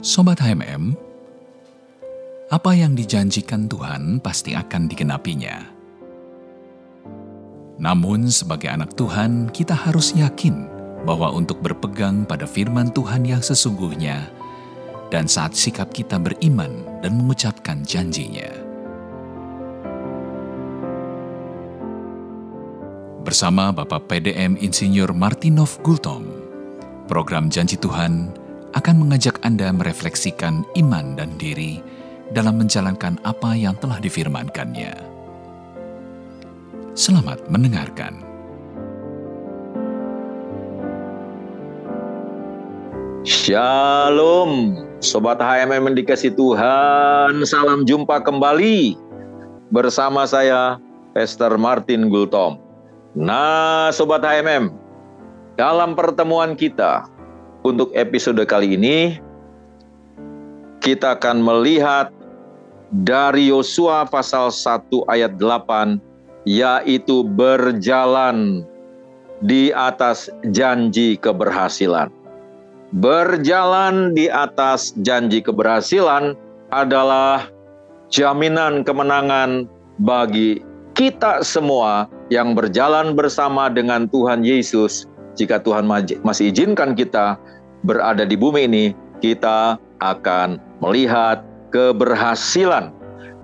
Sobat HMM, apa yang dijanjikan Tuhan pasti akan digenapinya. Namun sebagai anak Tuhan, kita harus yakin bahwa untuk berpegang pada firman Tuhan yang sesungguhnya dan saat sikap kita beriman dan mengucapkan janjinya. Bersama Bapak PDM Insinyur Martinov Gultom, program Janji Tuhan akan mengajak Anda merefleksikan iman dan diri dalam menjalankan apa yang telah difirmankannya. Selamat mendengarkan. Shalom, Sobat HMM yang dikasih Tuhan. Salam jumpa kembali bersama saya, Pastor Martin Gultom. Nah, Sobat HMM, dalam pertemuan kita, untuk episode kali ini kita akan melihat dari Yosua pasal 1 ayat 8 yaitu berjalan di atas janji keberhasilan. Berjalan di atas janji keberhasilan adalah jaminan kemenangan bagi kita semua yang berjalan bersama dengan Tuhan Yesus jika Tuhan masih izinkan kita berada di bumi ini, kita akan melihat keberhasilan.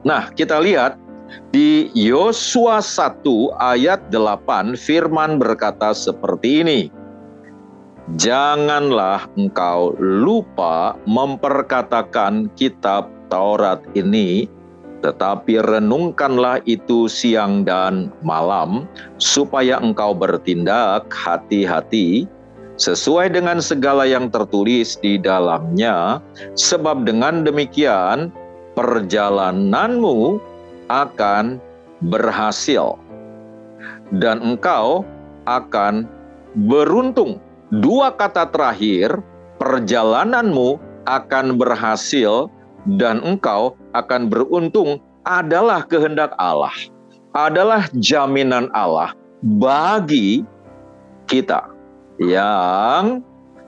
Nah, kita lihat di Yosua 1 ayat 8 firman berkata seperti ini. Janganlah engkau lupa memperkatakan kitab Taurat ini tetapi renungkanlah itu siang dan malam, supaya engkau bertindak hati-hati sesuai dengan segala yang tertulis di dalamnya, sebab dengan demikian perjalananmu akan berhasil, dan engkau akan beruntung. Dua kata terakhir, perjalananmu akan berhasil dan engkau akan beruntung adalah kehendak Allah, adalah jaminan Allah bagi kita yang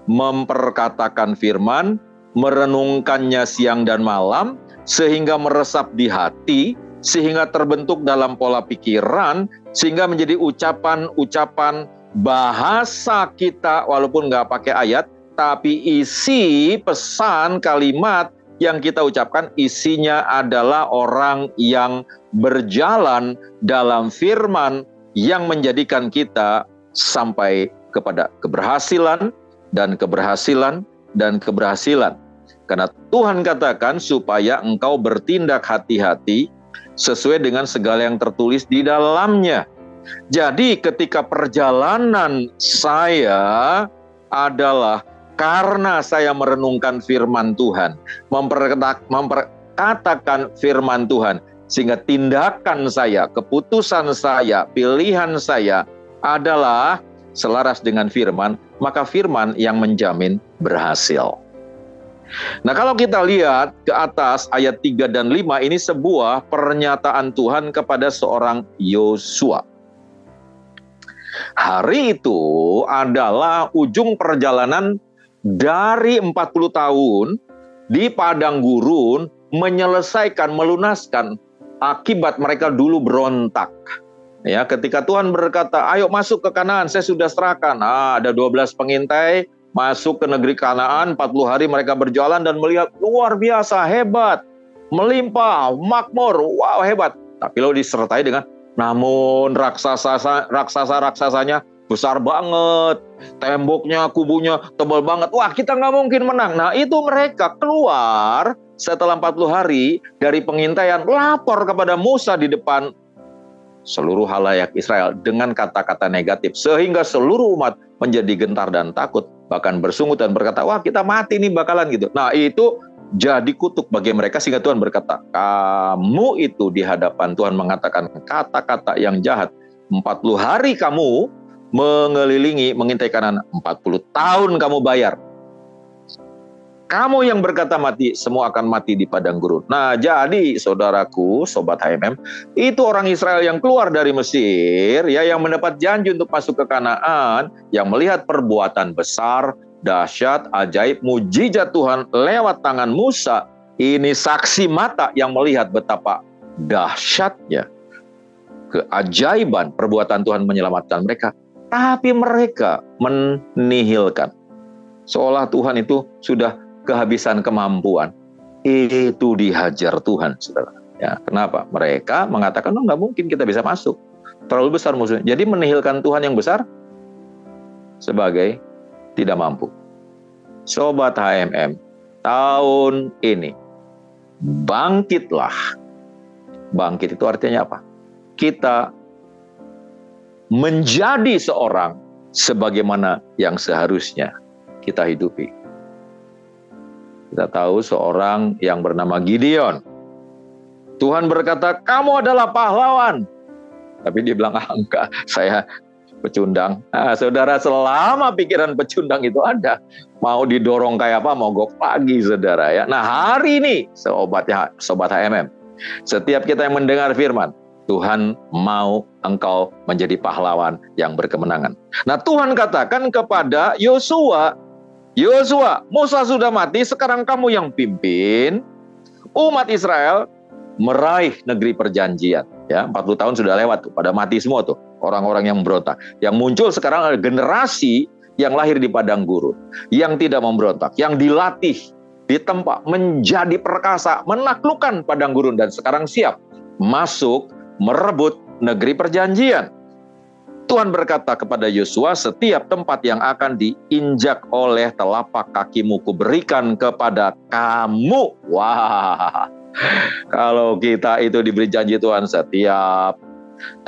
memperkatakan firman, merenungkannya siang dan malam, sehingga meresap di hati, sehingga terbentuk dalam pola pikiran, sehingga menjadi ucapan-ucapan bahasa kita, walaupun nggak pakai ayat, tapi isi pesan kalimat yang kita ucapkan isinya adalah orang yang berjalan dalam firman yang menjadikan kita sampai kepada keberhasilan dan keberhasilan dan keberhasilan. Karena Tuhan katakan supaya engkau bertindak hati-hati sesuai dengan segala yang tertulis di dalamnya. Jadi ketika perjalanan saya adalah karena saya merenungkan firman Tuhan, memperkatakan firman Tuhan, sehingga tindakan saya, keputusan saya, pilihan saya adalah selaras dengan firman, maka firman yang menjamin berhasil. Nah, kalau kita lihat ke atas ayat 3 dan 5 ini sebuah pernyataan Tuhan kepada seorang Yosua. Hari itu adalah ujung perjalanan dari 40 tahun di padang gurun menyelesaikan melunaskan akibat mereka dulu berontak. Ya, ketika Tuhan berkata, "Ayo masuk ke Kanaan, saya sudah serahkan." Ah, ada 12 pengintai masuk ke negeri Kanaan, 40 hari mereka berjalan dan melihat luar biasa hebat, melimpah, makmur. Wow, hebat. Tapi lo disertai dengan namun raksasa raksasa raksasanya besar banget, temboknya, kubunya tebal banget. Wah, kita nggak mungkin menang. Nah, itu mereka keluar setelah 40 hari dari pengintaian, lapor kepada Musa di depan seluruh halayak Israel dengan kata-kata negatif. Sehingga seluruh umat menjadi gentar dan takut. Bahkan bersungut dan berkata, wah kita mati nih bakalan gitu. Nah itu jadi kutuk bagi mereka sehingga Tuhan berkata, kamu itu di hadapan Tuhan mengatakan kata-kata yang jahat. 40 hari kamu mengelilingi, mengintai kanan 40 tahun kamu bayar. Kamu yang berkata mati, semua akan mati di padang gurun. Nah, jadi saudaraku, sobat HMM, itu orang Israel yang keluar dari Mesir, ya yang mendapat janji untuk masuk ke Kanaan, yang melihat perbuatan besar, dahsyat, ajaib, mujizat Tuhan lewat tangan Musa. Ini saksi mata yang melihat betapa dahsyatnya keajaiban perbuatan Tuhan menyelamatkan mereka. Tapi mereka menihilkan. Seolah Tuhan itu sudah kehabisan kemampuan. Itu dihajar Tuhan, saudara. Ya, kenapa? Mereka mengatakan, oh nggak mungkin kita bisa masuk. Terlalu besar musuhnya. Jadi menihilkan Tuhan yang besar sebagai tidak mampu. Sobat HMM, tahun ini bangkitlah. Bangkit itu artinya apa? Kita menjadi seorang sebagaimana yang seharusnya kita hidupi. Kita tahu seorang yang bernama Gideon. Tuhan berkata, "Kamu adalah pahlawan." Tapi dia bilang, ah, "Enggak, saya pecundang. Nah, saudara selama pikiran pecundang itu ada, mau didorong kayak apa, mau gok lagi saudara ya. Nah hari ini sobatnya sobat HMM, setiap kita yang mendengar firman, Tuhan mau engkau menjadi pahlawan yang berkemenangan. Nah Tuhan katakan kepada Yosua, Yosua, Musa sudah mati, sekarang kamu yang pimpin umat Israel meraih negeri perjanjian. Ya, 40 tahun sudah lewat tuh, pada mati semua tuh orang-orang yang memberontak. Yang muncul sekarang adalah generasi yang lahir di padang gurun, yang tidak memberontak, yang dilatih, ditempa menjadi perkasa, menaklukkan padang gurun dan sekarang siap masuk merebut negeri perjanjian. Tuhan berkata kepada Yosua, setiap tempat yang akan diinjak oleh telapak kakimu kuberikan kepada kamu. Wah, kalau kita itu diberi janji Tuhan setiap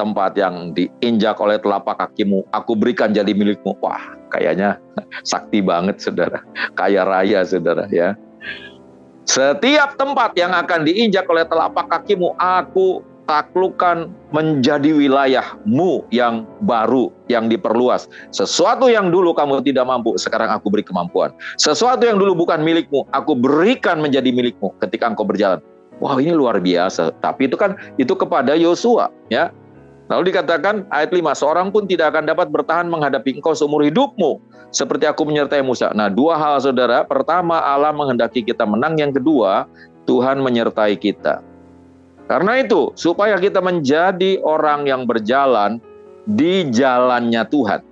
tempat yang diinjak oleh telapak kakimu, aku berikan jadi milikmu. Wah, kayaknya sakti banget saudara. Kaya raya saudara ya. Setiap tempat yang akan diinjak oleh telapak kakimu, aku taklukkan menjadi wilayahmu yang baru, yang diperluas. Sesuatu yang dulu kamu tidak mampu, sekarang aku beri kemampuan. Sesuatu yang dulu bukan milikmu, aku berikan menjadi milikmu ketika engkau berjalan. Wow ini luar biasa. Tapi itu kan itu kepada Yosua ya. Lalu dikatakan ayat 5, seorang pun tidak akan dapat bertahan menghadapi engkau seumur hidupmu. Seperti aku menyertai Musa. Nah dua hal saudara. Pertama Allah menghendaki kita menang. Yang kedua Tuhan menyertai kita. Karena itu supaya kita menjadi orang yang berjalan di jalannya Tuhan.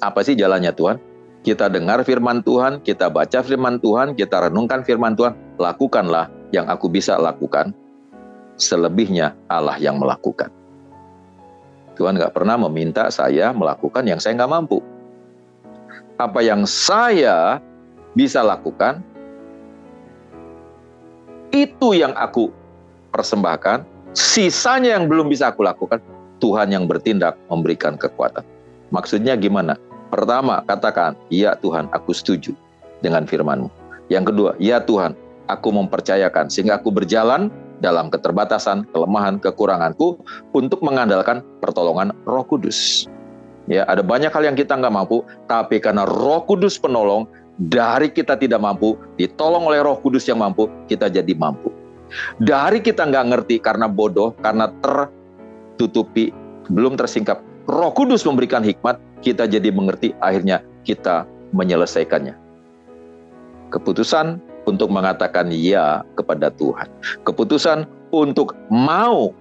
Apa sih jalannya Tuhan? Kita dengar firman Tuhan, kita baca firman Tuhan, kita renungkan firman Tuhan, lakukanlah yang aku bisa lakukan, selebihnya Allah yang melakukan. Tuhan nggak pernah meminta saya melakukan yang saya nggak mampu. Apa yang saya bisa lakukan, itu yang aku persembahkan. Sisanya yang belum bisa aku lakukan, Tuhan yang bertindak memberikan kekuatan. Maksudnya gimana? Pertama, katakan, ya Tuhan, aku setuju dengan firman-Mu. Yang kedua, ya Tuhan, aku mempercayakan sehingga aku berjalan dalam keterbatasan, kelemahan, kekuranganku untuk mengandalkan pertolongan Roh Kudus. Ya, ada banyak hal yang kita nggak mampu, tapi karena Roh Kudus penolong, dari kita tidak mampu, ditolong oleh Roh Kudus yang mampu, kita jadi mampu. Dari kita nggak ngerti karena bodoh, karena tertutupi, belum tersingkap. Roh Kudus memberikan hikmat, kita jadi mengerti, akhirnya kita menyelesaikannya. Keputusan untuk mengatakan ya kepada Tuhan. Keputusan untuk mau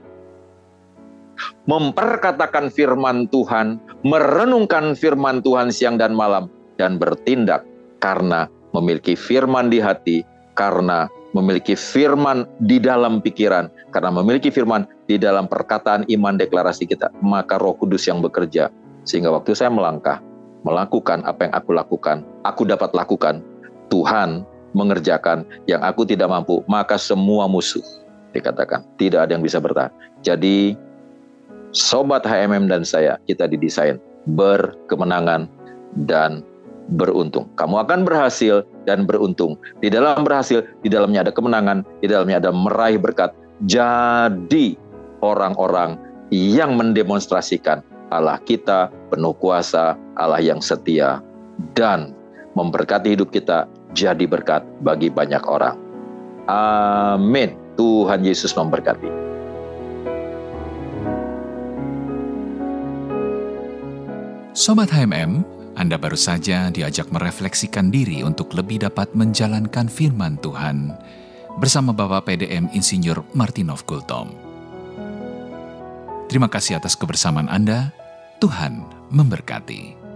memperkatakan firman Tuhan, merenungkan firman Tuhan siang dan malam, dan bertindak karena memiliki firman di hati, karena memiliki firman di dalam pikiran, karena memiliki firman di dalam perkataan iman deklarasi kita, maka Roh Kudus yang bekerja, sehingga waktu saya melangkah, melakukan apa yang aku lakukan, aku dapat lakukan. Tuhan mengerjakan yang aku tidak mampu, maka semua musuh dikatakan tidak ada yang bisa bertahan. Jadi sobat HMM dan saya kita didesain berkemenangan dan beruntung. Kamu akan berhasil dan beruntung. Di dalam berhasil, di dalamnya ada kemenangan, di dalamnya ada meraih berkat. Jadi orang-orang yang mendemonstrasikan Allah kita penuh kuasa, Allah yang setia dan memberkati hidup kita jadi berkat bagi banyak orang. Amin. Tuhan Yesus memberkati. Sobat HMM, Anda baru saja diajak merefleksikan diri untuk lebih dapat menjalankan firman Tuhan bersama Bapak PDM Insinyur Martinov Gultom. Terima kasih atas kebersamaan Anda. Tuhan memberkati.